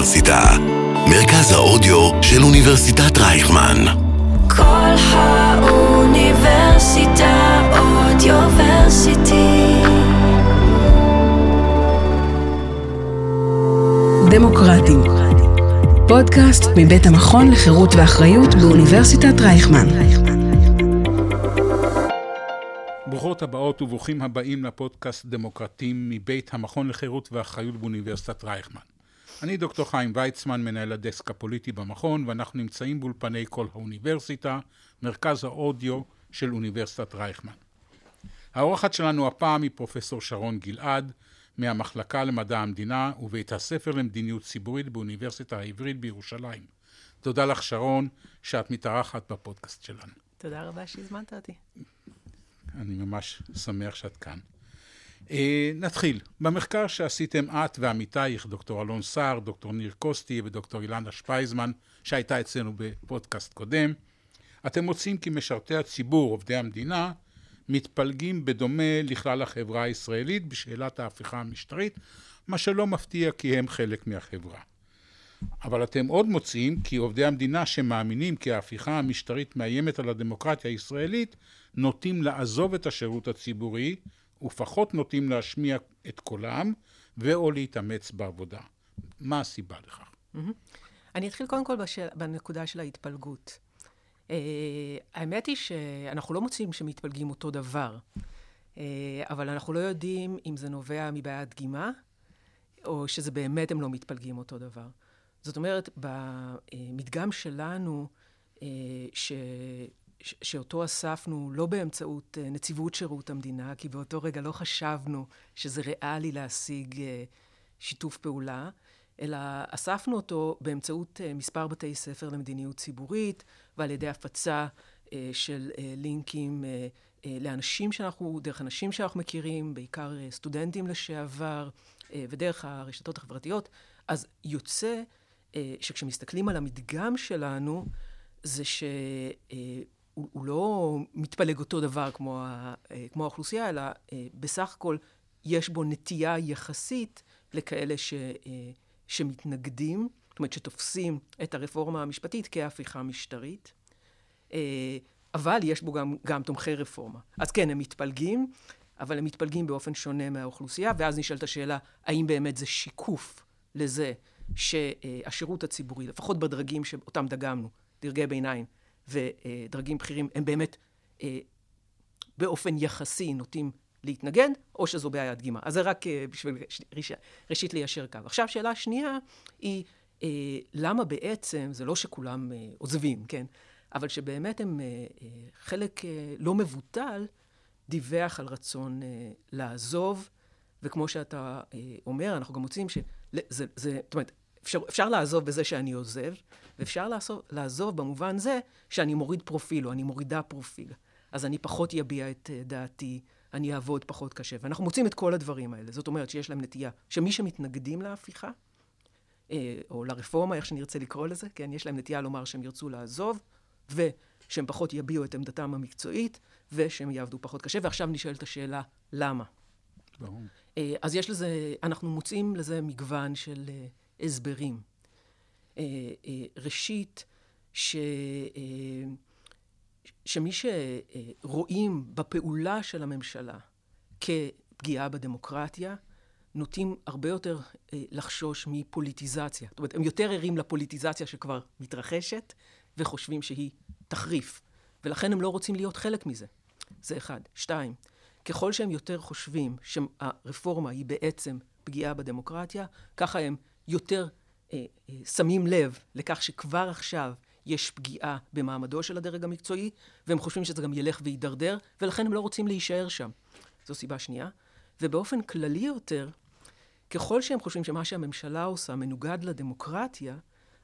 האוניברסיטה, מרכז האודיו של אוניברסיטת רייכמן. כל האוניברסיטה אודיוורסיטי. דמוקרטים. פודקאסט מבית המכון לחירות ואחריות באוניברסיטת רייכמן. ברוכות הבאות וברוכים הבאים לפודקאסט דמוקרטים מבית המכון לחירות ואחריות באוניברסיטת רייכמן. אני דוקטור חיים ויצמן, מנהל הדסק הפוליטי במכון, ואנחנו נמצאים באולפני כל האוניברסיטה, מרכז האודיו של אוניברסיטת רייכמן. האורחת שלנו הפעם היא פרופסור שרון גלעד, מהמחלקה למדע המדינה ובית הספר למדיניות ציבורית באוניברסיטה העברית בירושלים. תודה לך שרון, שאת מתארחת בפודקאסט שלנו. תודה רבה שהזמנת אותי. אני ממש שמח שאת כאן. Uh, נתחיל. במחקר שעשיתם את ועמיתייך, דוקטור אלון סער, דוקטור ניר קוסטי ודוקטור אילנה שפייזמן, שהייתה אצלנו בפודקאסט קודם, אתם מוצאים כי משרתי הציבור, עובדי המדינה, מתפלגים בדומה לכלל החברה הישראלית בשאלת ההפיכה המשטרית, מה שלא מפתיע כי הם חלק מהחברה. אבל אתם עוד מוצאים כי עובדי המדינה שמאמינים כי ההפיכה המשטרית מאיימת על הדמוקרטיה הישראלית, נוטים לעזוב את השירות הציבורי ופחות נוטים להשמיע את קולם ואו להתאמץ בעבודה. מה הסיבה לכך? אני אתחיל קודם כל בשל... בנקודה של ההתפלגות. Uh, האמת היא שאנחנו לא מוצאים שמתפלגים אותו דבר, uh, אבל אנחנו לא יודעים אם זה נובע מבעיית דגימה, או שזה באמת הם לא מתפלגים אותו דבר. זאת אומרת, במדגם שלנו, uh, ש... שאותו אספנו לא באמצעות נציבות שירות המדינה, כי באותו רגע לא חשבנו שזה ריאלי להשיג שיתוף פעולה, אלא אספנו אותו באמצעות מספר בתי ספר למדיניות ציבורית ועל ידי הפצה של לינקים לאנשים שאנחנו, דרך אנשים שאנחנו מכירים, בעיקר סטודנטים לשעבר, ודרך הרשתות החברתיות. אז יוצא שכשמסתכלים על המדגם שלנו, זה ש... הוא, הוא לא מתפלג אותו דבר כמו, ה, כמו האוכלוסייה, אלא בסך הכל יש בו נטייה יחסית לכאלה ש, שמתנגדים, זאת אומרת שתופסים את הרפורמה המשפטית כהפיכה משטרית, אבל יש בו גם, גם תומכי רפורמה. אז כן, הם מתפלגים, אבל הם מתפלגים באופן שונה מהאוכלוסייה, ואז נשאלת השאלה, האם באמת זה שיקוף לזה שהשירות הציבורי, לפחות בדרגים שאותם דגמנו, דרגי ביניים, ודרגים בכירים הם באמת אה, באופן יחסי נוטים להתנגד, או שזו בעיית דגימה. אז זה רק אה, בשביל ראש, ראשית ליישר קו. עכשיו, שאלה שנייה היא, אה, למה בעצם, זה לא שכולם עוזבים, כן? אבל שבאמת הם, חלק לא מבוטל דיווח על רצון לעזוב, וכמו שאתה אומר, אנחנו גם מוצאים שזה, זה, זאת אומרת, אפשר, אפשר לעזוב בזה שאני עוזב, ואפשר לעזוב, לעזוב במובן זה שאני מוריד פרופיל, או אני מורידה פרופיל. אז אני פחות אביע את uh, דעתי, אני אעבוד פחות קשה. ואנחנו מוצאים את כל הדברים האלה. זאת אומרת שיש להם נטייה, שמי שמתנגדים להפיכה, אה, או לרפורמה, איך שנרצה לקרוא לזה, כן, יש להם נטייה לומר שהם ירצו לעזוב, ושהם פחות יביעו את עמדתם המקצועית, ושהם יעבדו פחות קשה. ועכשיו נשאלת השאלה, למה? ברור. אה, אז יש לזה, אנחנו מוצאים לזה מגוון של אה, הסברים. אה, אה, ראשית, ש... אה, שמי שרואים בפעולה של הממשלה כפגיעה בדמוקרטיה, נוטים הרבה יותר לחשוש מפוליטיזציה. זאת אומרת, הם יותר ערים לפוליטיזציה שכבר מתרחשת, וחושבים שהיא תחריף. ולכן הם לא רוצים להיות חלק מזה. זה אחד. שתיים, ככל שהם יותר חושבים שהרפורמה היא בעצם פגיעה בדמוקרטיה, ככה הם יותר שמים לב לכך שכבר עכשיו יש פגיעה במעמדו של הדרג המקצועי, והם חושבים שזה גם ילך ויידרדר, ולכן הם לא רוצים להישאר שם. זו סיבה שנייה. ובאופן כללי יותר, ככל שהם חושבים שמה שהממשלה עושה מנוגד לדמוקרטיה,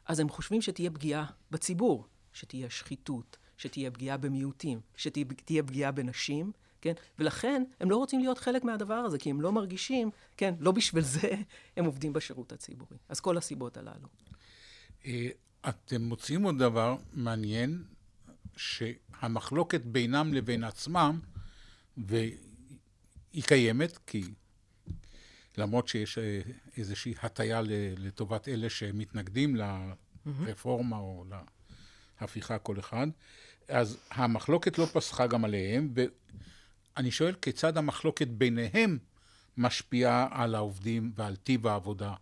אז הם חושבים שתהיה פגיעה בציבור, שתהיה שחיתות, שתהיה פגיעה במיעוטים, שתהיה פגיעה בנשים, כן? ולכן הם לא רוצים להיות חלק מהדבר הזה, כי הם לא מרגישים, כן, לא בשביל זה הם עובדים בשירות הציבורי. אז כל הסיבות הללו. אה, אתם מוצאים עוד דבר מעניין, שהמחלוקת בינם לבין עצמם, והיא קיימת, כי למרות שיש אה, איזושהי הטיה לטובת אלה שמתנגדים לרפורמה או להפיכה כל אחד. אז המחלוקת לא פסחה גם עליהם, ואני שואל כיצד המחלוקת ביניהם משפיעה על העובדים ועל טיב העבודה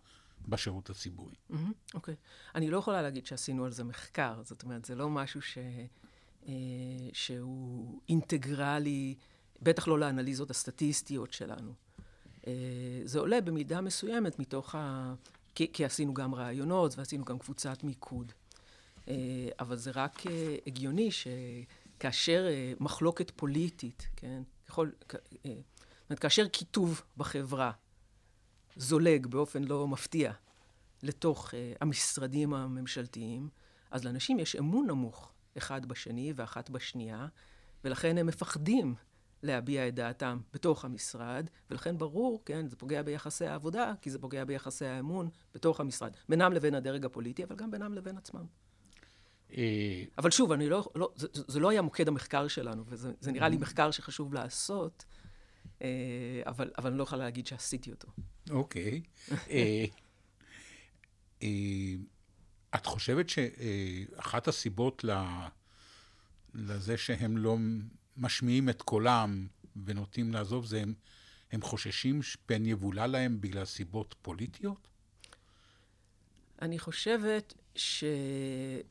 בשירות הציבורי. אוקיי. Mm-hmm, okay. אני לא יכולה להגיד שעשינו על זה מחקר, זאת אומרת, זה לא משהו ש... אה, שהוא אינטגרלי, בטח לא לאנליזות הסטטיסטיות שלנו. אה, זה עולה במידה מסוימת מתוך ה... כי, כי עשינו גם רעיונות ועשינו גם קבוצת מיקוד. אה, אבל זה רק הגיוני שכאשר מחלוקת פוליטית, כן, ככל... זאת אומרת, כאשר קיטוב בחברה זולג באופן לא מפתיע לתוך uh, המשרדים הממשלתיים, אז לאנשים יש אמון נמוך אחד בשני ואחת בשנייה, ולכן הם מפחדים להביע את דעתם בתוך המשרד, ולכן ברור, כן, זה פוגע ביחסי העבודה, כי זה פוגע ביחסי האמון בתוך המשרד, בינם לבין הדרג הפוליטי, אבל גם בינם לבין עצמם. אה, אבל שוב, אני לא, לא, זה, זה לא היה מוקד המחקר שלנו, וזה נראה לי מחקר שחשוב לעשות, אה, אבל, אבל אני לא יכולה להגיד שעשיתי אותו. אוקיי. אה, את חושבת שאחת הסיבות לזה שהם לא משמיעים את קולם ונוטים לעזוב, זה הם, הם חוששים שפן יבולע להם בגלל סיבות פוליטיות? אני חושבת ש...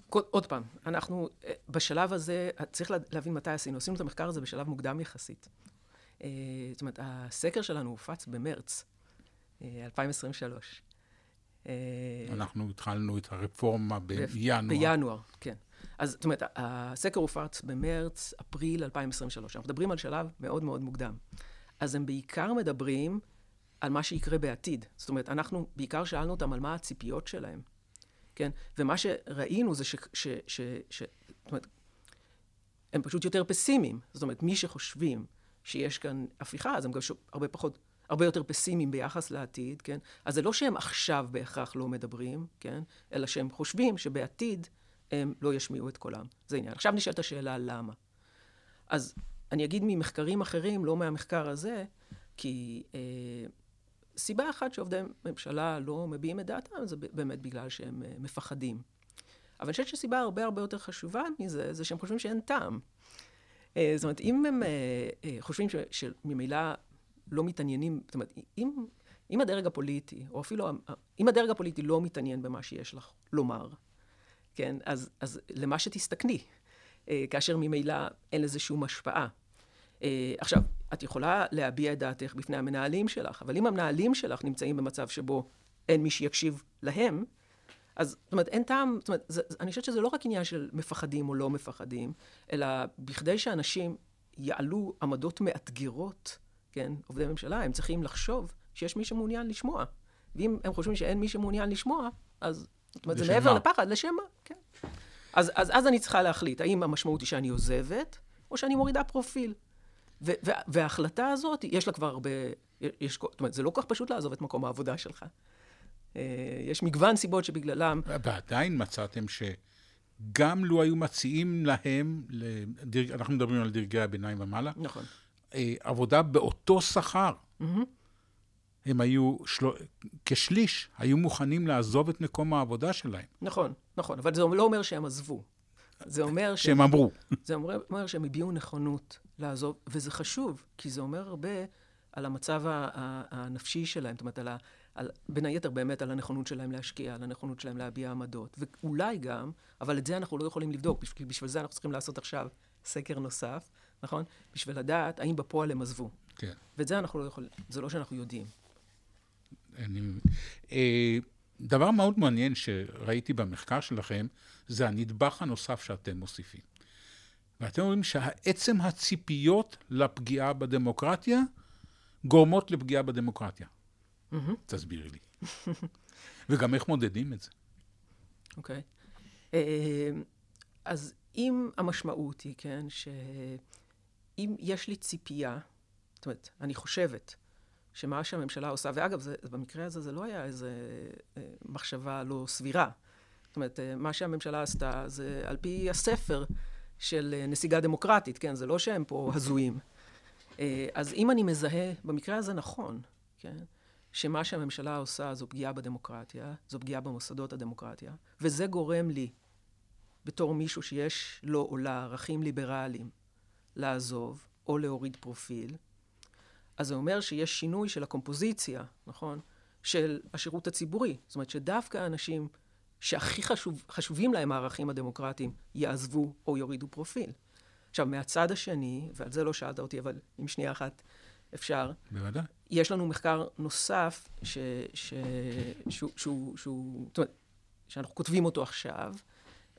עוד פעם, אנחנו בשלב הזה, צריך להבין מתי עשינו. עשינו את המחקר הזה בשלב מוקדם יחסית. אה, זאת אומרת, הסקר שלנו הופץ במרץ 2023. אה, אה, אנחנו התחלנו את הרפורמה בינואר. בינואר, כן. אז זאת אומרת, הסקר הופץ במרץ, אפריל 2023. אנחנו מדברים על שלב מאוד מאוד מוקדם. אז הם בעיקר מדברים על מה שיקרה בעתיד. זאת אומרת, אנחנו בעיקר שאלנו אותם על מה הציפיות שלהם, כן? ומה שראינו זה ש... ש, ש, ש זאת אומרת, הם פשוט יותר פסימיים. זאת אומרת, מי שחושבים שיש כאן הפיכה, אז הם גם הרבה פחות, הרבה יותר פסימיים ביחס לעתיד, כן? אז זה לא שהם עכשיו בהכרח לא מדברים, כן? אלא שהם חושבים שבעתיד הם לא ישמיעו את קולם. זה עניין. עכשיו נשאלת השאלה למה. אז אני אגיד ממחקרים אחרים, לא מהמחקר הזה, כי אה, סיבה אחת שעובדי ממשלה לא מביעים את דעתם, זה באמת בגלל שהם אה, מפחדים. אבל אני חושבת שסיבה הרבה הרבה יותר חשובה מזה, זה שהם חושבים שאין טעם. אה, זאת אומרת, אם הם אה, חושבים שממילא לא מתעניינים, זאת אומרת, אם, אם הדרג הפוליטי, או אפילו, אם הדרג הפוליטי לא מתעניין במה שיש לך לומר, כן, אז, אז למה שתסתכני, כאשר ממילא אין לזה שום השפעה. עכשיו, את יכולה להביע את דעתך בפני המנהלים שלך, אבל אם המנהלים שלך נמצאים במצב שבו אין מי שיקשיב להם, אז זאת אומרת, אין טעם, זאת אומרת, זה, אני חושבת שזה לא רק עניין של מפחדים או לא מפחדים, אלא בכדי שאנשים יעלו עמדות מאתגרות, כן, עובדי ממשלה, הם צריכים לחשוב שיש מי שמעוניין לשמוע. ואם הם חושבים שאין מי שמעוניין לשמוע, אז זאת אומרת, זה מעבר מה? לפחד, לשם מה, כן. אז, אז, אז אני צריכה להחליט, האם המשמעות היא שאני עוזבת, או שאני מורידה פרופיל. וההחלטה הזאת, יש לה כבר הרבה, יש, זאת אומרת, זה לא כל כך פשוט לעזוב את מקום העבודה שלך. אה, יש מגוון סיבות שבגללם... ועדיין מצאתם שגם לו היו מציעים להם, לדרג, אנחנו מדברים על דרגי הביניים ומעלה, נכון. אה, עבודה באותו שכר. Mm-hmm. הם היו, של... כשליש, היו מוכנים לעזוב את מקום העבודה שלהם. נכון, נכון, אבל זה לא אומר שהם עזבו. זה אומר שהם אמרו. זה אומר, אומר שהם הביעו נכונות לעזוב, וזה חשוב, כי זה אומר הרבה על המצב הנפשי שלהם, זאת אומרת, על, ה, על, בין היתר באמת על הנכונות שלהם להשקיע, על הנכונות שלהם להביע עמדות, ואולי גם, אבל את זה אנחנו לא יכולים לבדוק, בשביל, בשביל זה אנחנו צריכים לעשות עכשיו סקר נוסף, נכון? בשביל לדעת האם בפועל הם עזבו. כן. ואת זה אנחנו לא יכולים, זה לא שאנחנו יודעים. אני... אה, דבר מאוד מעניין שראיתי במחקר שלכם, זה הנדבך הנוסף שאתם מוסיפים. ואתם אומרים שהעצם הציפיות לפגיעה בדמוקרטיה גורמות לפגיעה בדמוקרטיה. Mm-hmm. תסבירי לי. וגם איך מודדים את זה. אוקיי. Okay. אה, אז אם המשמעות היא, כן, שאם יש לי ציפייה, זאת אומרת, אני חושבת שמה שהממשלה עושה, ואגב, זה, במקרה הזה זה לא היה איזו אה, מחשבה לא סבירה. זאת אומרת, אה, מה שהממשלה עשתה זה על פי הספר של נסיגה דמוקרטית, כן? זה לא שהם פה הזויים. אז אם אני מזהה, במקרה הזה נכון, כן? שמה שהממשלה עושה זו פגיעה בדמוקרטיה, זו פגיעה במוסדות הדמוקרטיה, וזה גורם לי, בתור מישהו שיש לו או לה ערכים ליברליים, לעזוב או להוריד פרופיל, אז זה אומר שיש שינוי של הקומפוזיציה, נכון? של השירות הציבורי. זאת אומרת שדווקא אנשים שהכי חשוב, חשובים להם הערכים הדמוקרטיים יעזבו או יורידו פרופיל. עכשיו, מהצד השני, ועל זה לא שאלת אותי, אבל עם שנייה אחת אפשר. בוודאי. יש לנו מחקר נוסף, ש, ש, שהוא, שהוא, שהוא, זאת אומרת, שאנחנו כותבים אותו עכשיו,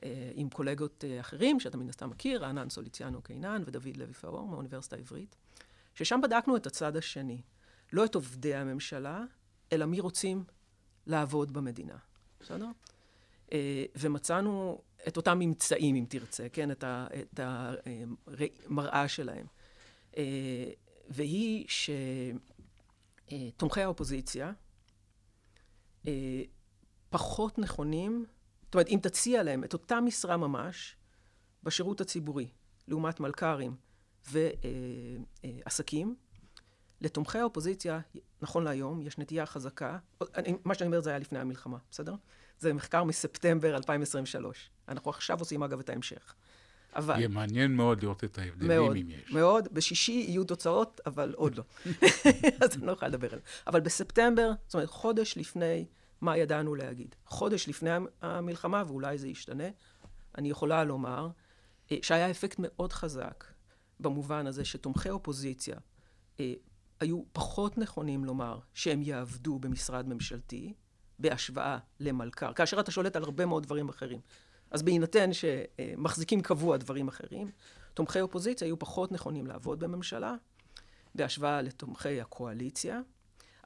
אה, עם קולגות אה, אחרים, שאתה מן הסתם מכיר, רענן סוליציאנו קינן ודוד לוי פאור מהאוניברסיטה העברית, ששם בדקנו את הצד השני. לא את עובדי הממשלה, אלא מי רוצים לעבוד במדינה. בסדר? אה, ומצאנו את אותם ממצאים, אם תרצה, כן? את, המראה שלהם. והיא שתומכי האופוזיציה פחות נכונים זאת אומרת, אם תציע להם את אותה משרה ממש בשירות הציבורי, לעומת מלכ"רים ועסקים, לתומכי האופוזיציה, נכון להיום, יש נטייה חזקה, מה שאני אומר זה היה לפני המלחמה, בסדר? זה מחקר מספטמבר 2023. אנחנו עכשיו עושים אגב את ההמשך. אבל... יהיה מעניין מאוד לראות את ההבדלים, מאוד, אם יש. מאוד. בשישי יהיו תוצאות, אבל עוד לא. אז אני לא יכולה לדבר על זה. אבל בספטמבר, זאת אומרת, חודש לפני מה ידענו להגיד. חודש לפני המלחמה, ואולי זה ישתנה, אני יכולה לומר אה, שהיה אפקט מאוד חזק במובן הזה שתומכי אופוזיציה אה, היו פחות נכונים לומר שהם יעבדו במשרד ממשלתי בהשוואה למלכ"ר, כאשר אתה שולט על הרבה מאוד דברים אחרים. אז בהינתן שמחזיקים קבוע דברים אחרים, תומכי אופוזיציה היו פחות נכונים לעבוד בממשלה בהשוואה לתומכי הקואליציה,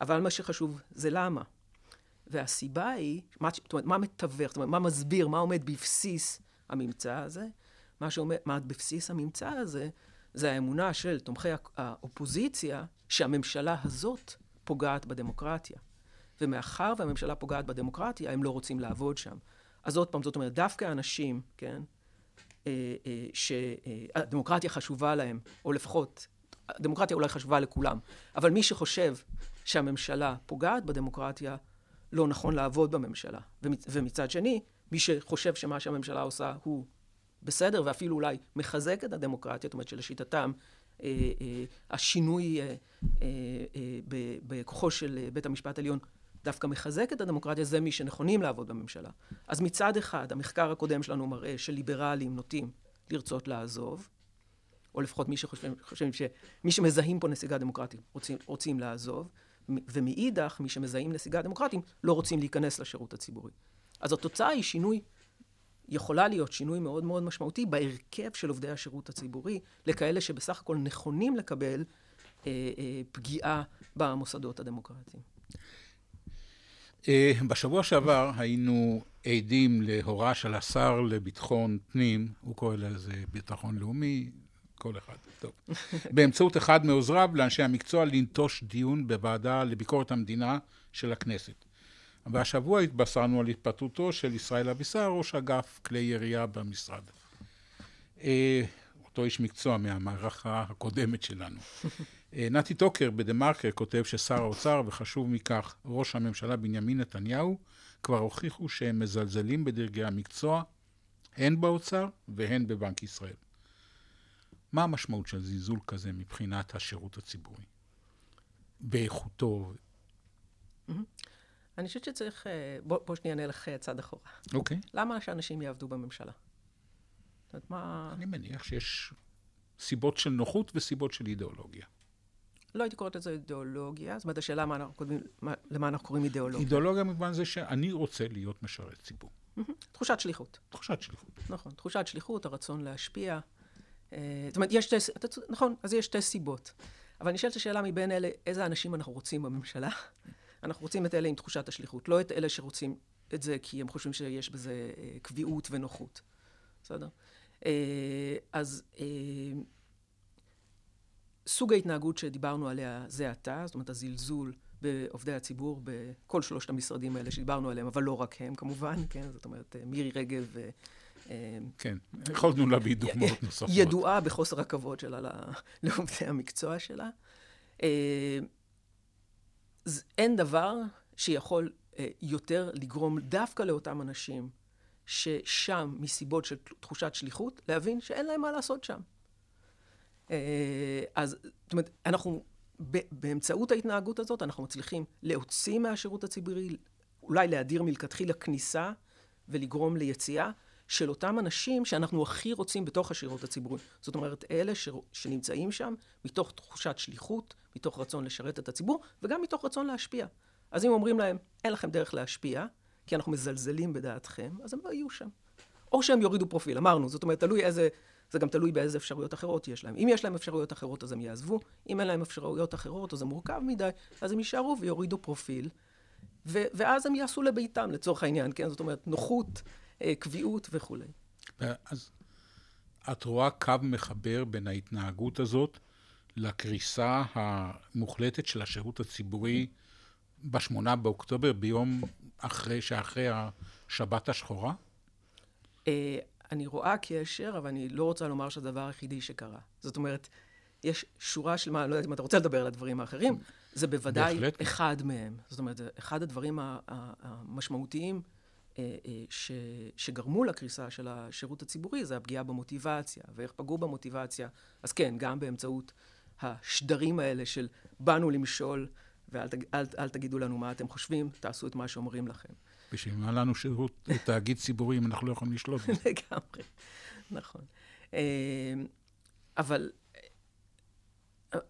אבל מה שחשוב זה למה. והסיבה היא, מה, זאת אומרת, מה מתווך, זאת אומרת, מה מסביר, מה עומד בבסיס הממצא הזה? מה שעומד, מה בבסיס הממצא הזה, זה האמונה של תומכי האופוזיציה שהממשלה הזאת פוגעת בדמוקרטיה. ומאחר והממשלה פוגעת בדמוקרטיה, הם לא רוצים לעבוד שם. אז עוד פעם, זאת אומרת, דווקא אנשים, כן, אה, אה, שהדמוקרטיה חשובה להם, או לפחות, הדמוקרטיה אולי חשובה לכולם, אבל מי שחושב שהממשלה פוגעת בדמוקרטיה, לא נכון לעבוד בממשלה. ומצד שני, מי שחושב שמה שהממשלה עושה הוא בסדר, ואפילו אולי מחזק את הדמוקרטיה, זאת אומרת שלשיטתם אה, אה, השינוי אה, בכוחו של בית המשפט העליון דווקא מחזק את הדמוקרטיה, זה מי שנכונים לעבוד בממשלה. אז מצד אחד, המחקר הקודם שלנו מראה שליברלים נוטים לרצות לעזוב, או לפחות מי שחושבים, שמי שמזהים פה נסיגה דמוקרטית רוצים, רוצים לעזוב, ומאידך, מי שמזהים נסיגה דמוקרטיים לא רוצים להיכנס לשירות הציבורי. אז התוצאה היא שינוי, יכולה להיות שינוי מאוד מאוד משמעותי בהרכב של עובדי השירות הציבורי, לכאלה שבסך הכל נכונים לקבל אה, אה, פגיעה במוסדות הדמוקרטיים. אה, בשבוע שעבר היינו עדים להוראה של השר לביטחון פנים, הוא קורא לזה ביטחון לאומי, כל אחד, טוב. באמצעות אחד מעוזריו לאנשי המקצוע לנטוש דיון בוועדה לביקורת המדינה של הכנסת. והשבוע התבשרנו על התפטרותו של ישראל אבישר, ראש אגף כלי ירייה במשרד. אה, אותו איש מקצוע מהמערכה הקודמת שלנו. אה, נתי טוקר בדה מרקר כותב ששר האוצר, וחשוב מכך, ראש הממשלה בנימין נתניהו, כבר הוכיחו שהם מזלזלים בדרגי המקצוע, הן באוצר והן בבנק ישראל. מה המשמעות של זלזול כזה מבחינת השירות הציבורי? באיכותו? אני חושבת שצריך... אה, בוא, בוא שנייה נלך אה, צעד אחורה. אוקיי. Okay. למה שאנשים יעבדו בממשלה? זאת אומרת, מה... אני מניח שיש סיבות של נוחות וסיבות של אידיאולוגיה. לא הייתי קוראת לזה אידיאולוגיה, זאת אומרת, השאלה מה אנחנו קוראים, מה, למה אנחנו קוראים אידיאולוגיה. אידיאולוגיה במובן זה שאני רוצה להיות משרת ציבור. תחושת שליחות. תחושת שליחות. נכון, תחושת שליחות, הרצון להשפיע. אה, זאת אומרת, יש שתי, נכון, אז יש שתי סיבות. אבל נשאלת השאלה מבין אלה, איזה אנשים אנחנו רוצים בממשלה? אנחנו רוצים את אלה עם תחושת השליחות, לא את אלה שרוצים את זה כי הם חושבים שיש בזה אה, קביעות ונוחות. בסדר? אה, אז סוג ההתנהגות שדיברנו עליה זה עתה, זאת אומרת, הזלזול בעובדי הציבור בכל שלושת המשרדים האלה שדיברנו עליהם, אבל לא רק הם כמובן, כן? זאת אומרת, מירי רגב כן, יכולנו להביא דוגמאות נוספות. ידועה בחוסר הכבוד שלה לעובדי המקצוע שלה. אה, אין דבר שיכול אה, יותר לגרום דווקא לאותם אנשים ששם, מסיבות של תחושת שליחות, להבין שאין להם מה לעשות שם. אה, אז, זאת אומרת, אנחנו, באמצעות ההתנהגות הזאת, אנחנו מצליחים להוציא מהשירות הציבורי, אולי להדיר מלכתחילה כניסה ולגרום ליציאה של אותם אנשים שאנחנו הכי רוצים בתוך השירות הציבורי. זאת אומרת, אלה ש... שנמצאים שם מתוך תחושת שליחות, מתוך רצון לשרת את הציבור, וגם מתוך רצון להשפיע. אז אם אומרים להם, אין לכם דרך להשפיע, כי אנחנו מזלזלים בדעתכם, אז הם לא יהיו שם. או שהם יורידו פרופיל, אמרנו, זאת אומרת, תלוי איזה, זה גם תלוי באיזה אפשרויות אחרות יש להם. אם יש להם אפשרויות אחרות, אז הם יעזבו, אם אין להם אפשרויות אחרות, או זה מורכב מדי, אז הם יישארו ויורידו פרופיל, ו- ואז הם יעשו לביתם, לצורך העניין, כן? זאת אומרת, נוחות, אה, קביעות וכולי. אז את רואה קו מחבר בין ההתנהגות הזאת לקריסה המוחלטת של השירות הציבורי בשמונה באוקטובר, ביום אחרי, שאחרי השבת השחורה? אני רואה קשר, אבל אני לא רוצה לומר שזה הדבר היחידי שקרה. זאת אומרת, יש שורה של מה, לא יודעת אם אתה רוצה לדבר על הדברים האחרים, זה בוודאי בהחלט. אחד מהם. זאת אומרת, זה אחד הדברים המשמעותיים אה, אה, ש, שגרמו לקריסה של השירות הציבורי, זה הפגיעה במוטיבציה, ואיך פגעו במוטיבציה. אז כן, גם באמצעות השדרים האלה של באנו למשול, ואל אל, אל תגידו לנו מה אתם חושבים, תעשו את מה שאומרים לכם. בשביל מה לנו שירות תאגיד ציבורי אם אנחנו לא יכולים לשלוט בזה? לגמרי, נכון. אה, אבל,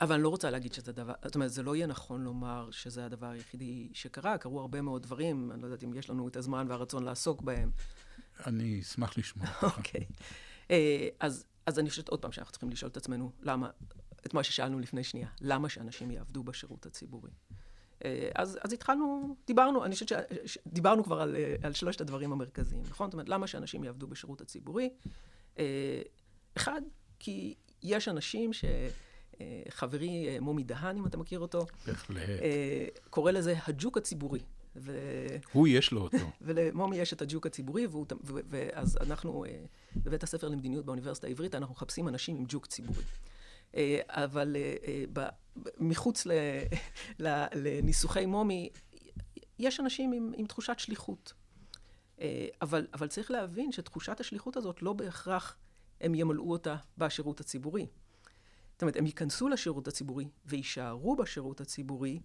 אבל אני לא רוצה להגיד שזה דבר, זאת אומרת, זה לא יהיה נכון לומר שזה הדבר היחידי שקרה, קרו הרבה מאוד דברים, אני לא יודעת אם יש לנו את הזמן והרצון לעסוק בהם. אני אשמח לשמוע. אוקיי. אה, אז, אז אני חושבת עוד פעם שאנחנו צריכים לשאול את עצמנו, למה, את מה ששאלנו לפני שנייה, למה שאנשים יעבדו בשירות הציבורי? אה, אז, אז התחלנו, דיברנו, אני חושבת שדיברנו כבר על, אה, על שלושת הדברים המרכזיים, נכון? זאת אומרת, למה שאנשים יעבדו בשירות הציבורי? אה, אחד, כי יש אנשים ש... חברי מומי דהן, אם אתה מכיר אותו, בהחלט. קורא לזה הג'וק הציבורי. ו... הוא יש לו אותו. ולמומי יש את הג'וק הציבורי, והוא... ואז אנחנו, בבית הספר למדיניות באוניברסיטה העברית, אנחנו מחפשים אנשים עם ג'וק ציבורי. אבל אה, אה, מחוץ לניסוחי מומי, יש אנשים עם, עם תחושת שליחות. אבל, אבל צריך להבין שתחושת השליחות הזאת לא בהכרח הם ימלאו אותה בשירות הציבורי. זאת אומרת, הם ייכנסו לשירות הציבורי ויישארו בשירות הציבורי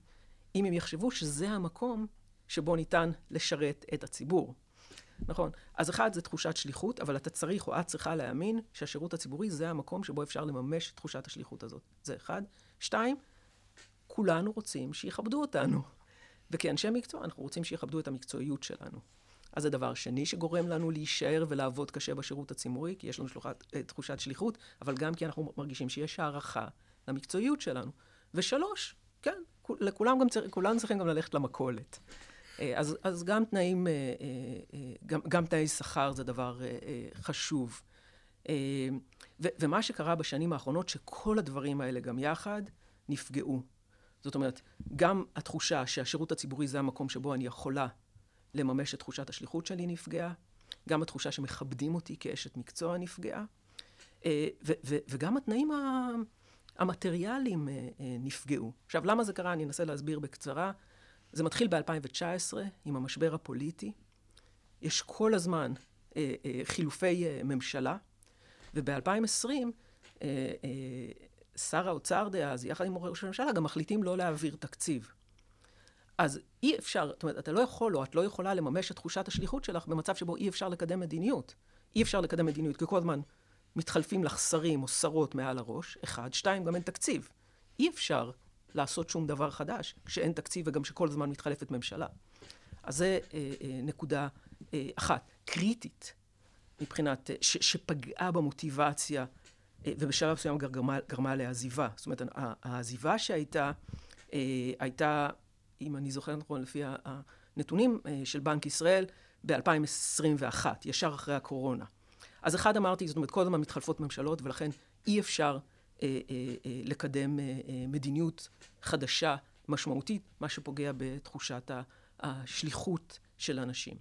אם הם יחשבו שזה המקום שבו ניתן לשרת את הציבור. נכון. אז אחד, זה תחושת שליחות, אבל אתה צריך או את צריכה להאמין שהשירות הציבורי זה המקום שבו אפשר לממש את תחושת השליחות הזאת. זה אחד. שתיים, כולנו רוצים שיכבדו אותנו. וכאנשי מקצוע, אנחנו רוצים שיכבדו את המקצועיות שלנו. אז זה דבר שני שגורם לנו להישאר ולעבוד קשה בשירות הציבורי, כי יש לנו שלוחת, אה, תחושת שליחות, אבל גם כי אנחנו מרגישים שיש הערכה למקצועיות שלנו. ושלוש, כן, לכולם גם צריך, כולנו צריכים גם ללכת למכולת. אה, אז, אז גם תנאים, אה, גם, גם תנאי שכר זה דבר חשוב. ו, ומה שקרה בשנים האחרונות, שכל הדברים האלה גם יחד נפגעו. זאת אומרת, גם התחושה שהשירות הציבורי זה המקום שבו אני יכולה לממש את תחושת השליחות שלי נפגעה, גם התחושה שמכבדים אותי כאשת מקצוע נפגעה, ו, ו, וגם התנאים המטריאליים נפגעו. עכשיו, למה זה קרה? אני אנסה להסביר בקצרה. זה מתחיל ב-2019 עם המשבר הפוליטי. יש כל הזמן אה, אה, חילופי אה, ממשלה, וב-2020 אה, אה, שר האוצר דאז, יחד עם ראש הממשלה, גם מחליטים לא להעביר תקציב. אז אי אפשר, זאת אומרת, אתה לא יכול או את לא יכולה לממש את תחושת השליחות שלך במצב שבו אי אפשר לקדם מדיניות. אי אפשר לקדם מדיניות, כי כל הזמן מתחלפים לך שרים או שרות מעל הראש, אחד. שתיים, גם אין תקציב. אי אפשר לעשות שום דבר חדש, כשאין תקציב וגם שכל הזמן מתחלפת ממשלה. אז זה אה, אה, נקודה אה, אחת, קריטית, מבחינת, אה, ש, שפגעה במוטיבציה, אה, ובשלב מסוים גרמה, גרמה לעזיבה. זאת אומרת, העזיבה שהייתה, אה, הייתה, אם אני זוכר נכון, לפי הנתונים אה, של בנק ישראל, ב-2021, ישר אחרי הקורונה. אז אחד אמרתי, זאת אומרת, כל הזמן מתחלפות ממשלות, ולכן אי אפשר אה, אה, אה, לקדם מדיניות חדשה, משמעותית, מה שפוגע בתחושת השליחות של אנשים.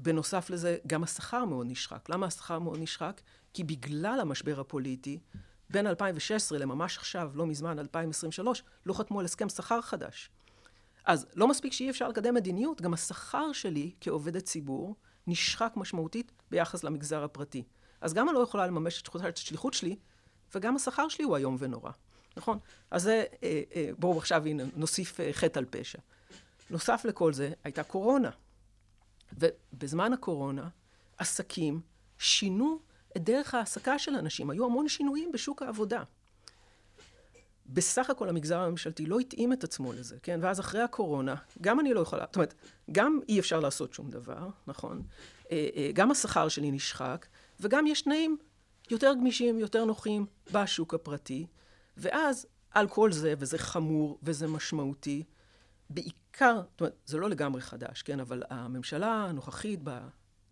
ובנוסף לזה, גם השכר מאוד נשחק. למה השכר מאוד נשחק? כי בגלל המשבר הפוליטי, בין 2016 לממש עכשיו, לא מזמן, 2023, לא חתמו על הסכם שכר חדש. אז לא מספיק שאי אפשר לקדם מדיניות, גם השכר שלי כעובדת ציבור נשחק משמעותית ביחס למגזר הפרטי. אז גם אני לא יכולה לממש את השליחות שלי, וגם השכר שלי הוא איום ונורא. נכון? אז זה, אה, אה, בואו עכשיו הנה נוסיף אה, חטא על פשע. נוסף לכל זה, הייתה קורונה. ובזמן הקורונה, עסקים שינו את דרך ההעסקה של אנשים. היו המון שינויים בשוק העבודה. בסך הכל המגזר הממשלתי לא התאים את עצמו לזה, כן? ואז אחרי הקורונה, גם אני לא יכולה, זאת אומרת, גם אי אפשר לעשות שום דבר, נכון? גם השכר שלי נשחק, וגם יש תנאים יותר גמישים, יותר נוחים בשוק הפרטי, ואז על כל זה, וזה חמור וזה משמעותי, בעיקר, זאת אומרת, זה לא לגמרי חדש, כן, אבל הממשלה הנוכחית, ב...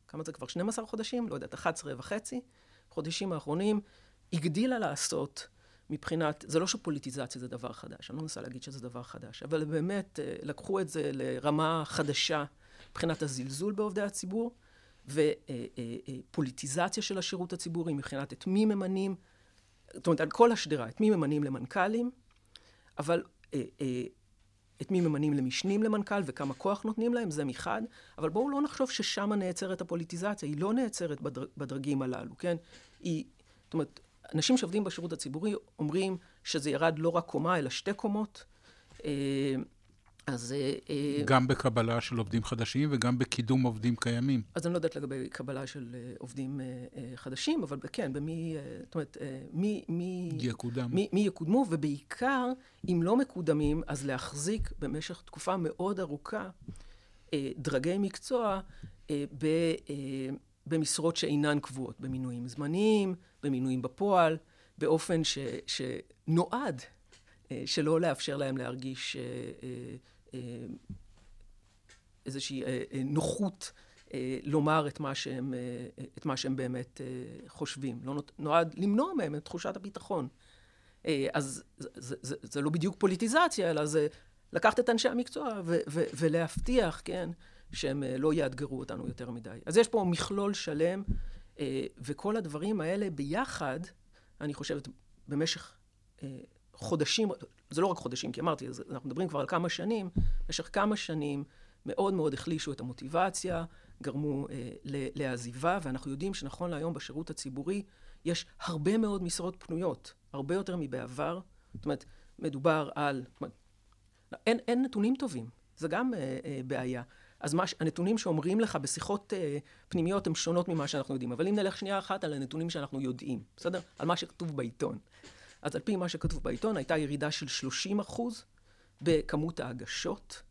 כמה זה כבר? 12 חודשים? לא יודעת, 11 וחצי חודשים האחרונים, הגדילה לעשות מבחינת, זה לא שפוליטיזציה זה דבר חדש, אני לא מנסה להגיד שזה דבר חדש, אבל באמת אה, לקחו את זה לרמה חדשה מבחינת הזלזול בעובדי הציבור, ופוליטיזציה של השירות הציבורי מבחינת את מי ממנים, זאת אומרת, על כל השדרה, את מי ממנים למנכ"לים, אבל אה, אה, את מי ממנים למשנים למנכ"ל וכמה כוח נותנים להם, זה מחד, אבל בואו לא נחשוב ששם נעצרת הפוליטיזציה, היא לא נעצרת בדר, בדרגים הללו, כן? היא, זאת אומרת, אנשים שעובדים בשירות הציבורי אומרים שזה ירד לא רק קומה, אלא שתי קומות. אז... אה, אה, גם בקבלה של עובדים חדשים וגם בקידום עובדים קיימים. אז אני לא יודעת לגבי קבלה של אה, עובדים חדשים, אבל כן, במי, זאת אומרת, מי, מי, יקודם. מי, מי יקודמו, ובעיקר, אם לא מקודמים, אז להחזיק במשך תקופה מאוד ארוכה דרגי מקצוע ב, במשרות שאינן קבועות, במינויים זמניים, במינויים בפועל, באופן ש, שנועד שלא לאפשר להם להרגיש איזושהי אה, אה, נוחות לומר את מה שהם, את מה שהם באמת חושבים. לא נועד למנוע מהם את תחושת הביטחון. אז זה, זה, זה, זה לא בדיוק פוליטיזציה, אלא זה לקחת את אנשי המקצוע ו, ו, ולהבטיח, כן, שהם לא יאתגרו אותנו יותר מדי. אז יש פה מכלול שלם, וכל הדברים האלה ביחד, אני חושבת, במשך חודשים, זה לא רק חודשים, כי אמרתי, אנחנו מדברים כבר על כמה שנים, במשך כמה שנים מאוד מאוד החלישו את המוטיבציה, גרמו אה, לעזיבה, ואנחנו יודעים שנכון להיום בשירות הציבורי יש הרבה מאוד משרות פנויות, הרבה יותר מבעבר. זאת אומרת, מדובר על... אין, אין נתונים טובים, זה גם אה, אה, בעיה. אז מה, הנתונים שאומרים לך בשיחות אה, פנימיות הן שונות ממה שאנחנו יודעים. אבל אם נלך שנייה אחת על הנתונים שאנחנו יודעים, בסדר? על מה שכתוב בעיתון. אז על פי מה שכתוב בעיתון, הייתה ירידה של 30 אחוז בכמות ההגשות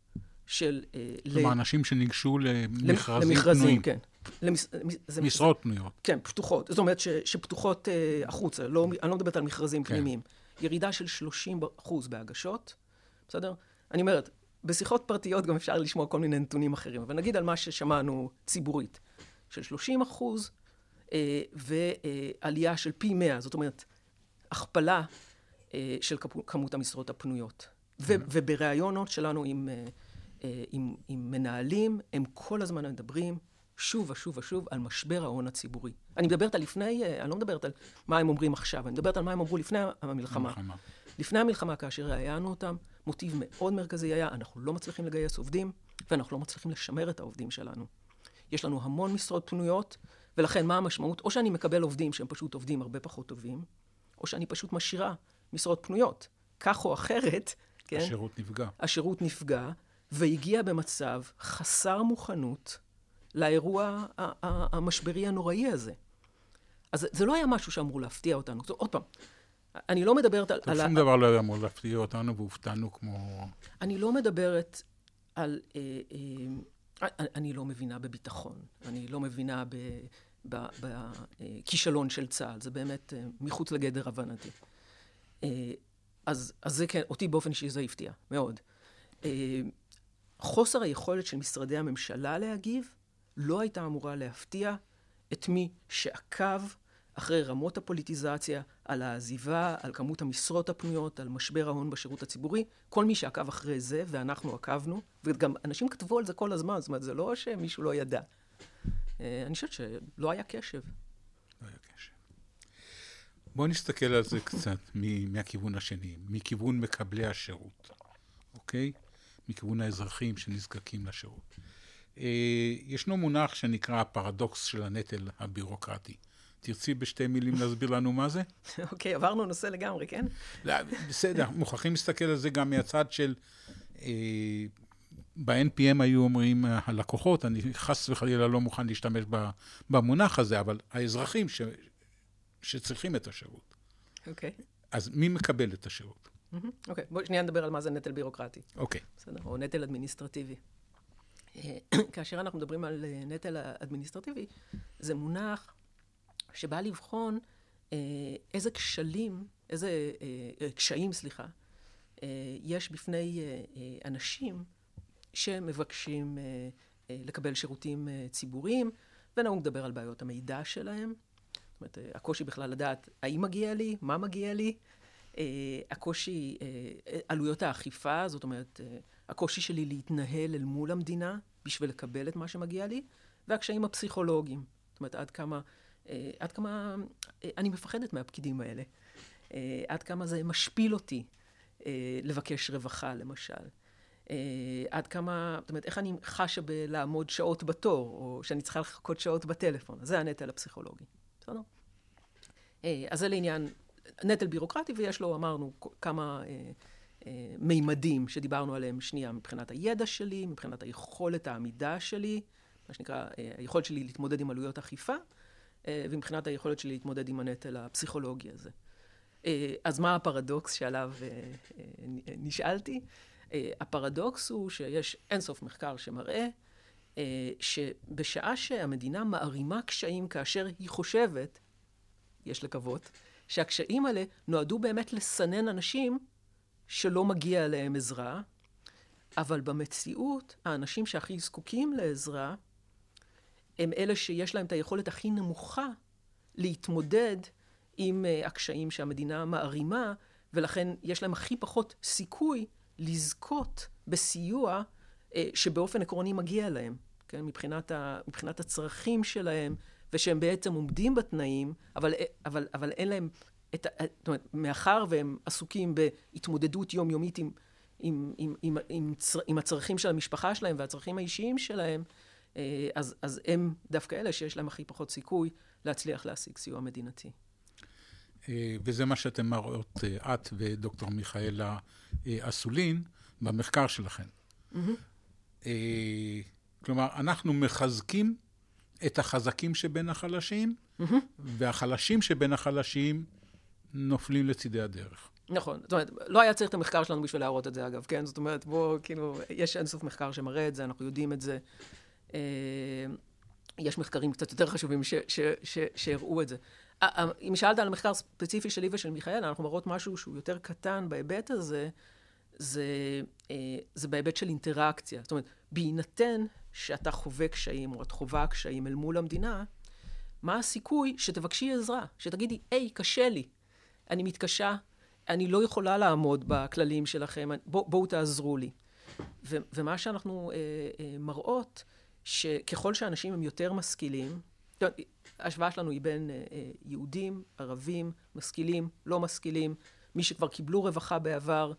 של... אה, כלומר, ל... אנשים שניגשו למכרזים, למכרזים פנויים. כן. למש... זה משרות פנויות. כן, פתוחות. זאת אומרת ש... שפתוחות אה, החוצה. לא... אני לא מדברת על מכרזים כן. פנימיים. ירידה של 30 אחוז בהגשות, בסדר? אני אומרת, בשיחות פרטיות גם אפשר לשמוע כל מיני נתונים אחרים, אבל נגיד על מה ששמענו ציבורית, של 30 אחוז, אה, ועלייה של פי 100, זאת אומרת, הכפלה אה, של כמות המשרות הפנויות. ו- ובראיונות שלנו עם, אה, אה, עם, עם מנהלים, הם כל הזמן מדברים שוב ושוב ושוב על משבר ההון הציבורי. אני מדברת על לפני, אני לא מדברת על מה הם אומרים עכשיו, אני מדברת על מה הם אמרו לפני המלחמה. המלחמה. לפני המלחמה, כאשר ראיינו אותם, מוטיב מאוד מרכזי היה, אנחנו לא מצליחים לגייס עובדים, ואנחנו לא מצליחים לשמר את העובדים שלנו. יש לנו המון משרות פנויות, ולכן מה המשמעות? או שאני מקבל עובדים שהם פשוט עובדים הרבה פחות טובים, או שאני פשוט משאירה משרות פנויות. כך או אחרת, כן? השירות נפגע. השירות נפגע, והגיע במצב חסר מוכנות לאירוע המשברי הנוראי הזה. אז זה לא היה משהו שאמור להפתיע אותנו. זאת, עוד פעם, אני לא מדברת על... שום דבר לא היה אמור להפתיע אותנו, והופתענו כמו... אני לא מדברת על... אה, אה, אני לא מבינה בביטחון, אני לא מבינה ב... בכישלון של צה"ל. זה באמת אה, מחוץ לגדר הבנתי. אה, אז, אז זה כן, אותי באופן אישי זה הפתיע, מאוד. אה, חוסר היכולת של משרדי הממשלה להגיב לא הייתה אמורה להפתיע את מי שעקב אחרי רמות הפוליטיזציה, על העזיבה, על כמות המשרות הפנויות, על משבר ההון בשירות הציבורי. כל מי שעקב אחרי זה, ואנחנו עקבנו, וגם אנשים כתבו על זה כל הזמן, זאת אומרת, זה לא שמישהו לא ידע. אה, אני חושבת שלא היה קשב. לא היה קשב. בואו נסתכל על זה קצת מהכיוון השני, מכיוון מקבלי השירות, אוקיי? מכיוון האזרחים שנזקקים לשירות. אה, ישנו מונח שנקרא הפרדוקס של הנטל הבירוקרטי. תרצי בשתי מילים להסביר לנו מה זה? אוקיי, עברנו נושא לגמרי, כן? לא, בסדר, מוכרחים להסתכל על זה גם מהצד של... אה, ב-NPM היו אומרים הלקוחות, אני חס וחלילה לא מוכן להשתמש במונח הזה, אבל האזרחים ש, שצריכים את השירות. אוקיי. אז מי מקבל את השירות? אוקיי, בואי שנייה נדבר על מה זה נטל בירוקרטי. אוקיי. בסדר, או נטל אדמיניסטרטיבי. אה, כאשר אנחנו מדברים על אה, נטל אדמיניסטרטיבי, זה מונח שבא לבחון אה, איזה כשלים, איזה קשיים, סליחה, יש בפני אנשים שמבקשים לקבל שירותים ציבוריים, ונהוג לדבר על בעיות המידע שלהם. זאת אומרת, הקושי בכלל לדעת האם מגיע לי, מה מגיע לי, הקושי, עלויות האכיפה, זאת אומרת, הקושי שלי להתנהל אל מול המדינה בשביל לקבל את מה שמגיע לי, והקשיים הפסיכולוגיים. זאת אומרת, עד כמה, אה, עד כמה אה, אני מפחדת מהפקידים האלה. אה, עד כמה זה משפיל אותי לבקש רווחה, למשל. עד כמה, זאת אומרת, איך אני חשה בלעמוד שעות בתור, או שאני צריכה לחכות שעות בטלפון. זה הנטל הפסיכולוגי. בסדר? אז זה לעניין נטל בירוקרטי, ויש לו, אמרנו, כמה מימדים שדיברנו עליהם שנייה, מבחינת הידע שלי, מבחינת היכולת העמידה שלי, מה שנקרא, אה, היכולת שלי להתמודד עם עלויות אכיפה, אה, ומבחינת היכולת שלי להתמודד עם הנטל הפסיכולוגי הזה. אה, אז מה הפרדוקס שעליו נשאלתי? הפרדוקס הוא שיש אינסוף מחקר שמראה שבשעה שהמדינה מערימה קשיים כאשר היא חושבת, יש לקוות, שהקשיים האלה נועדו באמת לסנן אנשים שלא מגיע להם עזרה, אבל במציאות, האנשים שהכי זקוקים לעזרה, הם אלה שיש להם את היכולת הכי נמוכה להתמודד עם uh, הקשיים שהמדינה מערימה, ולכן יש להם הכי פחות סיכוי לזכות בסיוע uh, שבאופן עקרוני מגיע להם, כן? מבחינת, ה, מבחינת הצרכים שלהם, ושהם בעצם עומדים בתנאים, אבל, אבל, אבל אין להם את, זאת אומרת, מאחר והם עסוקים בהתמודדות יומיומית עם, עם, עם, עם, עם, צר, עם הצרכים של המשפחה שלהם והצרכים האישיים שלהם, אה, אז, אז הם דווקא אלה שיש להם הכי פחות סיכוי להצליח להשיג סיוע מדינתי. אה, וזה מה שאתם מראות, אה, את ודוקטור מיכאלה אסולין, במחקר שלכם. Mm-hmm. כלומר, אנחנו מחזקים את החזקים שבין החלשים, mm-hmm. והחלשים שבין החלשים נופלים לצידי הדרך. נכון. זאת אומרת, לא היה צריך את המחקר שלנו בשביל להראות את זה, אגב, כן? זאת אומרת, בואו, כאילו, יש אינסוף מחקר שמראה את זה, אנחנו יודעים את זה. אה, יש מחקרים קצת יותר חשובים שהראו את זה. אה, אה, אם שאלת על המחקר הספציפי שלי ושל מיכאל, אנחנו מראות משהו שהוא יותר קטן בהיבט הזה, זה, זה בהיבט של אינטראקציה. זאת אומרת, בהינתן שאתה חווה קשיים, או את חווה קשיים אל מול המדינה, מה הסיכוי שתבקשי עזרה? שתגידי, היי, קשה לי. אני מתקשה, אני לא יכולה לעמוד בכללים שלכם, בוא, בואו תעזרו לי. ו, ומה שאנחנו אה, אה, מראות, שככל שאנשים הם יותר משכילים, ההשוואה שלנו היא בין אה, אה, יהודים, ערבים, משכילים, לא משכילים, מי שכבר קיבלו רווחה בעבר,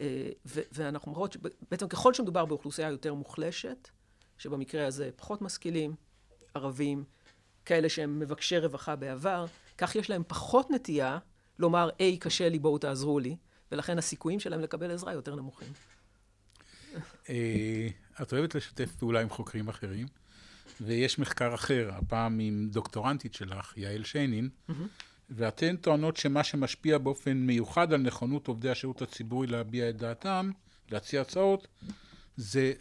אה, ואנחנו מראות שבעצם ככל שמדובר באוכלוסייה יותר מוחלשת, שבמקרה הזה פחות משכילים, ערבים, כאלה שהם מבקשי רווחה בעבר, כך יש להם פחות נטייה לומר, היי, קשה לי, בואו תעזרו לי, ולכן הסיכויים שלהם לקבל עזרה יותר נמוכים. את אוהבת לשתף פעולה עם חוקרים אחרים, ויש מחקר אחר, הפעם עם דוקטורנטית שלך, יעל שיינין, ואתן טוענות שמה שמשפיע באופן מיוחד על נכונות עובדי השירות הציבורי להביע את דעתם, להציע הצעות, זה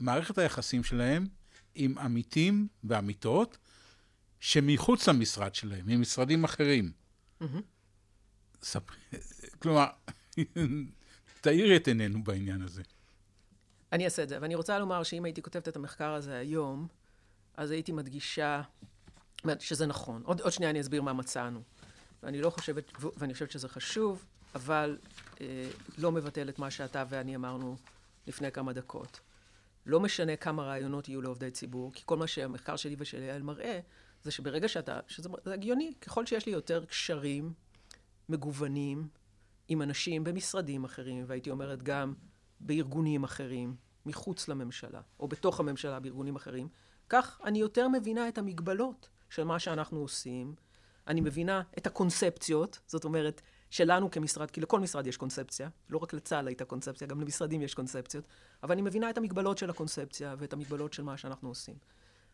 מערכת היחסים שלהם עם עמיתים ועמיתות שמחוץ למשרד שלהם, ממשרדים אחרים. כלומר, תאירי את עינינו בעניין הזה. אני אעשה את זה, ואני רוצה לומר שאם הייתי כותבת את המחקר הזה היום, אז הייתי מדגישה שזה נכון. עוד, עוד שנייה אני אסביר מה מצאנו. ואני לא חושבת, ואני חושבת שזה חשוב, אבל אה, לא מבטל את מה שאתה ואני אמרנו לפני כמה דקות. לא משנה כמה רעיונות יהיו לעובדי ציבור, כי כל מה שהמחקר שלי ושל יעל מראה, זה שברגע שאתה, שזה הגיוני, ככל שיש לי יותר קשרים מגוונים, עם אנשים במשרדים אחרים, והייתי אומרת גם בארגונים אחרים, מחוץ לממשלה, או בתוך הממשלה בארגונים אחרים, כך אני יותר מבינה את המגבלות של מה שאנחנו עושים. אני מבינה את הקונספציות, זאת אומרת, שלנו כמשרד, כי לכל משרד יש קונספציה, לא רק לצה"ל הייתה קונספציה, גם למשרדים יש קונספציות, אבל אני מבינה את המגבלות של הקונספציה ואת המגבלות של מה שאנחנו עושים.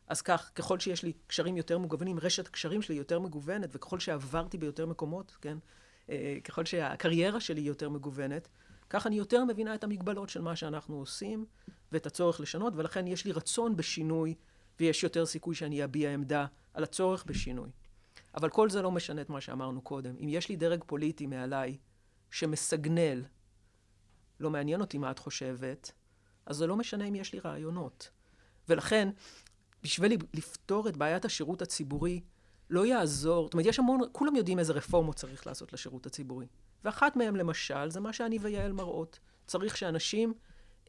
אז כך, ככל שיש לי קשרים יותר מגוונים, רשת קשרים שלי יותר מגוונת, וככל שעברתי ביותר מקומות, כן, אה, ככל שהקריירה שלי יותר מגוונת, כך אני יותר מבינה את המגבלות של מה שאנחנו עושים, ואת הצורך לשנות, ולכן יש לי רצון בשינוי, ויש יותר סיכוי שאני אביע עמדה על הצורך בשינוי. אבל כל זה לא משנה את מה שאמרנו קודם. אם יש לי דרג פוליטי מעליי שמסגנל, לא מעניין אותי מה את חושבת, אז זה לא משנה אם יש לי רעיונות. ולכן, בשביל לפתור את בעיית השירות הציבורי, לא יעזור, זאת אומרת, יש המון, כולם יודעים איזה רפורמות צריך לעשות לשירות הציבורי. ואחת מהן, למשל, זה מה שאני ויעל מראות. צריך שאנשים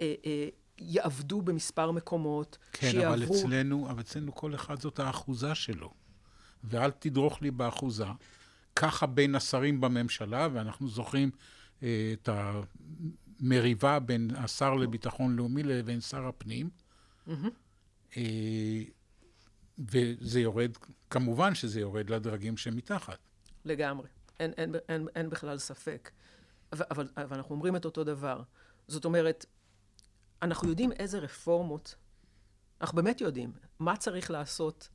אה, אה, יעבדו במספר מקומות, כן, שיעברו... כן, אבל אצלנו, אבל אצלנו כל אחד זאת האחוזה שלו. ואל תדרוך לי באחוזה. ככה בין השרים בממשלה, ואנחנו זוכרים אה, את המריבה בין השר לביטחון לאומי לבין שר הפנים. Mm-hmm. אה, וזה יורד, כמובן שזה יורד לדרגים שמתחת. לגמרי. אין, אין, אין, אין בכלל ספק. אבל, אבל, אבל אנחנו אומרים את אותו דבר. זאת אומרת, אנחנו יודעים איזה רפורמות, אנחנו באמת יודעים מה צריך לעשות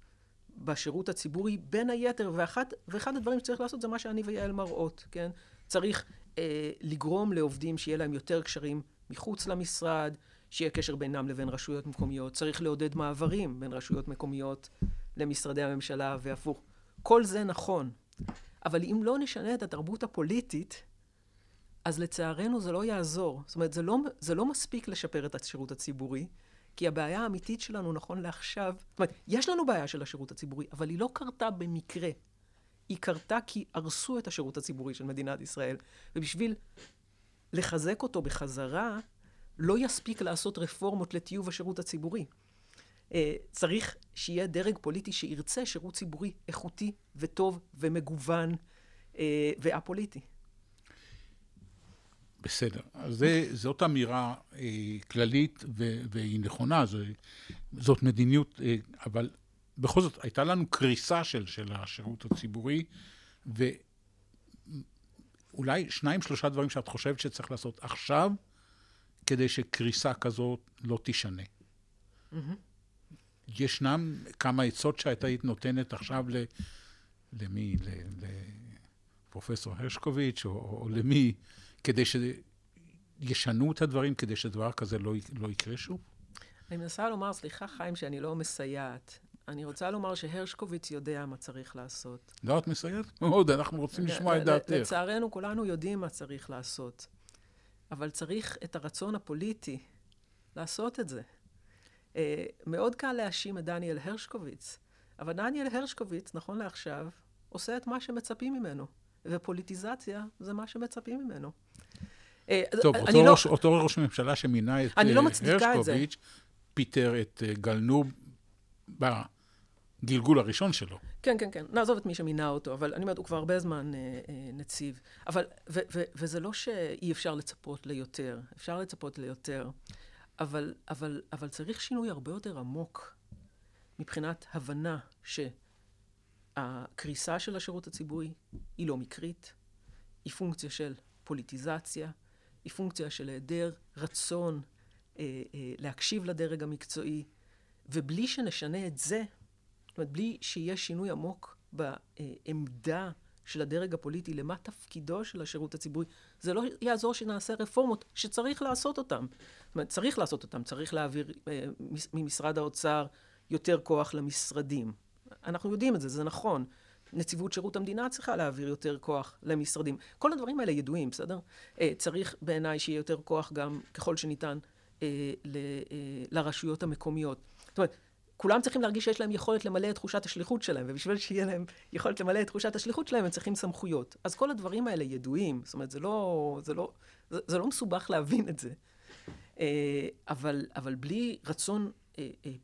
בשירות הציבורי, בין היתר, ואחת, ואחד הדברים שצריך לעשות זה מה שאני ויעל מראות, כן? צריך אה, לגרום לעובדים שיהיה להם יותר קשרים מחוץ למשרד, שיהיה קשר בינם לבין רשויות מקומיות, צריך לעודד מעברים בין רשויות מקומיות למשרדי הממשלה והפוך. כל זה נכון, אבל אם לא נשנה את התרבות הפוליטית, אז לצערנו זה לא יעזור. זאת אומרת, זה לא, זה לא מספיק לשפר את השירות הציבורי, כי הבעיה האמיתית שלנו נכון לעכשיו, זאת אומרת, יש לנו בעיה של השירות הציבורי, אבל היא לא קרתה במקרה. היא קרתה כי הרסו את השירות הציבורי של מדינת ישראל. ובשביל לחזק אותו בחזרה, לא יספיק לעשות רפורמות לטיוב השירות הציבורי. אה, צריך שיהיה דרג פוליטי שירצה שירות ציבורי איכותי וטוב ומגוון אה, וא-פוליטי. בסדר. אז זה, זאת אמירה אה, כללית ו, והיא נכונה, זה, זאת מדיניות, אה, אבל בכל זאת הייתה לנו קריסה של, של השירות הציבורי, ואולי שניים שלושה דברים שאת חושבת שצריך לעשות עכשיו, כדי שקריסה כזאת לא תישנה. Mm-hmm. ישנם כמה עצות שאת היית נותנת עכשיו ל... למי? לפרופסור הרשקוביץ', או, או למי, כדי שישנו את הדברים, כדי שדבר כזה לא, לא יקרה שוב? אני מנסה לומר, סליחה חיים, שאני לא מסייעת. אני רוצה לומר שהרשקוביץ יודע מה צריך לעשות. לא, את מסייעת מאוד, אנחנו רוצים לשמוע את דעתך. לצערנו, כולנו יודעים מה צריך לעשות. אבל צריך את הרצון הפוליטי לעשות את זה. אה, מאוד קל להאשים את דניאל הרשקוביץ, אבל דניאל הרשקוביץ, נכון לעכשיו, עושה את מה שמצפים ממנו, ופוליטיזציה זה מה שמצפים ממנו. אה, טוב, אותו, לא, ראש, אותו ראש ממשלה שמינה את לא אה, הרשקוביץ', פיטר את גלנוב בגלגול הראשון שלו. כן, כן, כן. נעזוב את מי שמינה אותו, אבל אני אומרת, הוא כבר הרבה זמן אה, אה, נציב. אבל, ו, ו, וזה לא שאי אפשר לצפות ליותר, אפשר לצפות ליותר. אבל, אבל, אבל צריך שינוי הרבה יותר עמוק מבחינת הבנה שהקריסה של השירות הציבורי היא לא מקרית, היא פונקציה של פוליטיזציה, היא פונקציה של היעדר רצון אה, אה, להקשיב לדרג המקצועי, ובלי שנשנה את זה, זאת אומרת, בלי שיהיה שינוי עמוק בעמדה של הדרג הפוליטי למה תפקידו של השירות הציבורי, זה לא יעזור שנעשה רפורמות שצריך לעשות אותן. זאת אומרת, צריך לעשות אותן, צריך להעביר אה, ממשרד האוצר יותר כוח למשרדים. אנחנו יודעים את זה, זה נכון. נציבות שירות המדינה צריכה להעביר יותר כוח למשרדים. כל הדברים האלה ידועים, בסדר? אה, צריך בעיניי שיהיה יותר כוח גם ככל שניתן אה, אה, לרשויות המקומיות. זאת אומרת, כולם צריכים להרגיש שיש להם יכולת למלא את תחושת השליחות שלהם, ובשביל שיהיה להם יכולת למלא את תחושת השליחות שלהם, הם צריכים סמכויות. אז כל הדברים האלה ידועים, זאת אומרת, זה לא, זה לא, זה, זה לא מסובך להבין את זה. אבל, אבל בלי רצון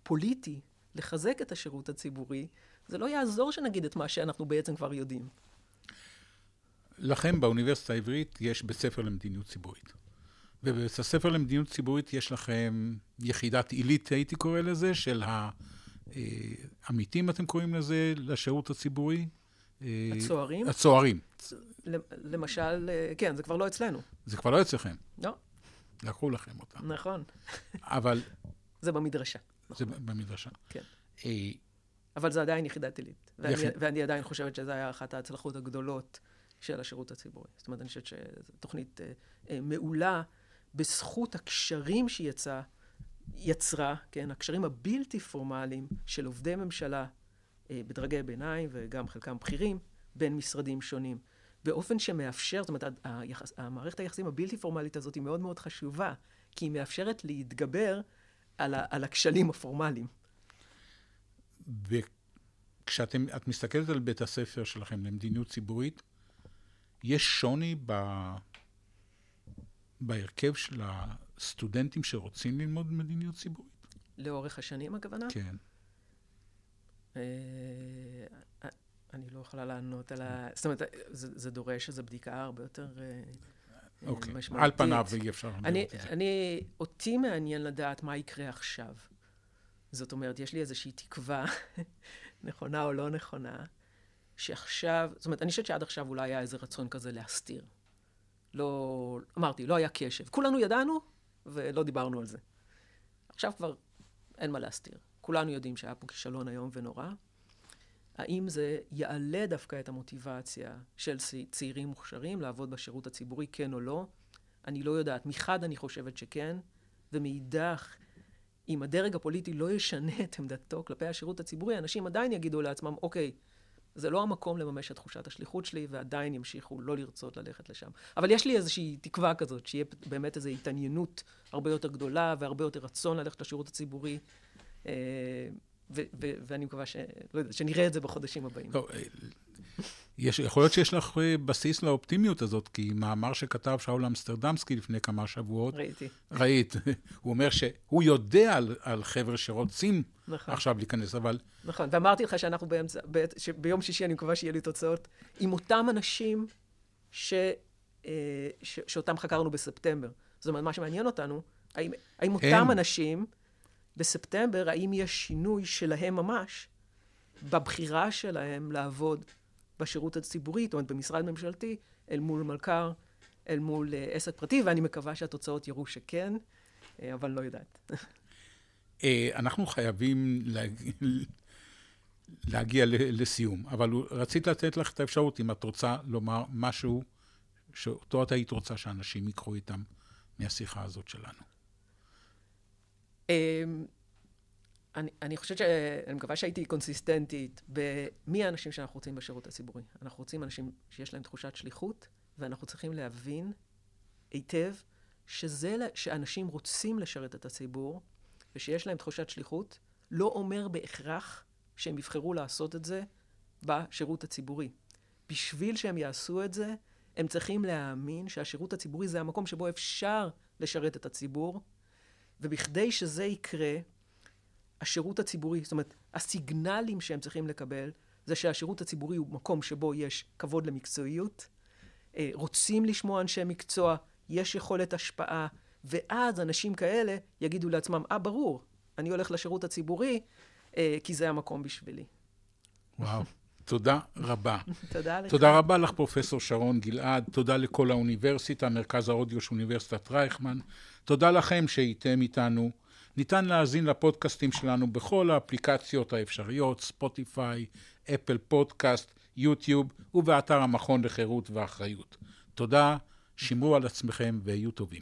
פוליטי לחזק את השירות הציבורי, זה לא יעזור שנגיד את מה שאנחנו בעצם כבר יודעים. לכם באוניברסיטה העברית יש בית ספר למדיניות ציבורית. ובבית הספר למדיניות ציבורית יש לכם יחידת עילית, הייתי קורא לזה, של העמיתים, אה, אתם קוראים לזה, לשירות הציבורי? אה, הצוערים? הצוערים. למשל, אה, כן, זה כבר לא אצלנו. זה כבר לא אצלכם. לא. לקחו לכם אותם. נכון. אבל... זה במדרשה. זה במדרשה. כן. אבל זה עדיין יחידת עילית. ואני, ואני עדיין חושבת שזו הייתה אחת ההצלחות הגדולות של השירות הציבורי. זאת אומרת, אני חושבת שזו תוכנית אה, אה, מעולה בזכות הקשרים שהיא יצאה, יצרה, כן, הקשרים הבלתי פורמליים של עובדי ממשלה אה, בדרגי ביניים וגם חלקם בכירים בין משרדים שונים. באופן שמאפשר, זאת אומרת, היחס, המערכת היחסים הבלתי פורמלית הזאת היא מאוד מאוד חשובה, כי היא מאפשרת להתגבר על, ה, על הכשלים הפורמליים. וכשאת מסתכלת על בית הספר שלכם למדיניות ציבורית, יש שוני ב... בהרכב של הסטודנטים שרוצים ללמוד מדיניות ציבורית? לאורך השנים, הכוונה? כן. אה, אני לא יכולה לענות על ה... זאת אומרת, זה, זה דורש איזו בדיקה הרבה יותר אה, אוקיי. משמעותית. על פניו אי אפשר אני, את זה. אני, אותי מעניין לדעת מה יקרה עכשיו. זאת אומרת, יש לי איזושהי תקווה, נכונה או לא נכונה, שעכשיו, זאת אומרת, אני חושבת שעד עכשיו אולי היה איזה רצון כזה להסתיר. לא, אמרתי, לא היה קשב. כולנו ידענו ולא דיברנו על זה. עכשיו כבר אין מה להסתיר. כולנו יודעים שהיה פה כישלון איום ונורא. האם זה יעלה דווקא את המוטיבציה של צעירים מוכשרים לעבוד בשירות הציבורי, כן או לא? אני לא יודעת. מחד אני חושבת שכן, ומאידך, אם הדרג הפוליטי לא ישנה את עמדתו כלפי השירות הציבורי, אנשים עדיין יגידו לעצמם, אוקיי, זה לא המקום לממש את תחושת השליחות שלי, ועדיין ימשיכו לא לרצות ללכת לשם. אבל יש לי איזושהי תקווה כזאת, שיהיה באמת איזו התעניינות הרבה יותר גדולה, והרבה יותר רצון ללכת לשירות הציבורי. אה, ואני מקווה ש... לא יודע, שנראה את זה בחודשים הבאים. יש, יכול להיות שיש לך אה, בסיס לאופטימיות הזאת, כי מאמר שכתב שאול אמסטרדמסקי לפני כמה שבועות... ראיתי. ראית. הוא אומר שהוא יודע על, על חבר'ה שרוצים נכון. עכשיו להיכנס, אבל... נכון, ואמרתי לך שאנחנו באמצע, שביום שישי אני מקווה שיהיה לי תוצאות, עם אותם אנשים ש, אה, ש, שאותם חקרנו בספטמבר. זאת אומרת, מה שמעניין אותנו, האם, האם אותם הם... אנשים בספטמבר, האם יש שינוי שלהם ממש בבחירה שלהם לעבוד בשירות הציבורי, זאת אומרת, במשרד ממשלתי, אל מול מלכ"ר, אל מול uh, עסק פרטי, ואני מקווה שהתוצאות יראו שכן, uh, אבל לא יודעת. uh, אנחנו חייבים להג... להגיע לסיום, אבל רציתי לתת לך את האפשרות, אם את רוצה לומר משהו שאותו את היית רוצה שאנשים יקחו איתם מהשיחה הזאת שלנו. אני, אני חושבת ש... אני מקווה שהייתי קונסיסטנטית במי האנשים שאנחנו רוצים בשירות הציבורי. אנחנו רוצים אנשים שיש להם תחושת שליחות, ואנחנו צריכים להבין היטב שזה שאנשים רוצים לשרת את הציבור, ושיש להם תחושת שליחות, לא אומר בהכרח שהם יבחרו לעשות את זה בשירות הציבורי. בשביל שהם יעשו את זה, הם צריכים להאמין שהשירות הציבורי זה המקום שבו אפשר לשרת את הציבור, ובכדי שזה יקרה, השירות הציבורי, זאת אומרת, הסיגנלים שהם צריכים לקבל, זה שהשירות הציבורי הוא מקום שבו יש כבוד למקצועיות, אה, רוצים לשמוע אנשי מקצוע, יש יכולת השפעה, ואז אנשים כאלה יגידו לעצמם, אה, ברור, אני הולך לשירות הציבורי, אה, כי זה המקום בשבילי. וואו. תודה רבה. תודה לך. תודה רבה לך, פרופסור שרון גלעד. תודה לכל האוניברסיטה, מרכז האודיו של אוניברסיטת רייכמן. תודה לכם שהייתם איתנו. ניתן להאזין לפודקאסטים שלנו בכל האפליקציות האפשריות, ספוטיפיי, אפל פודקאסט, יוטיוב ובאתר המכון לחירות ואחריות. תודה, שמרו על עצמכם והיו טובים.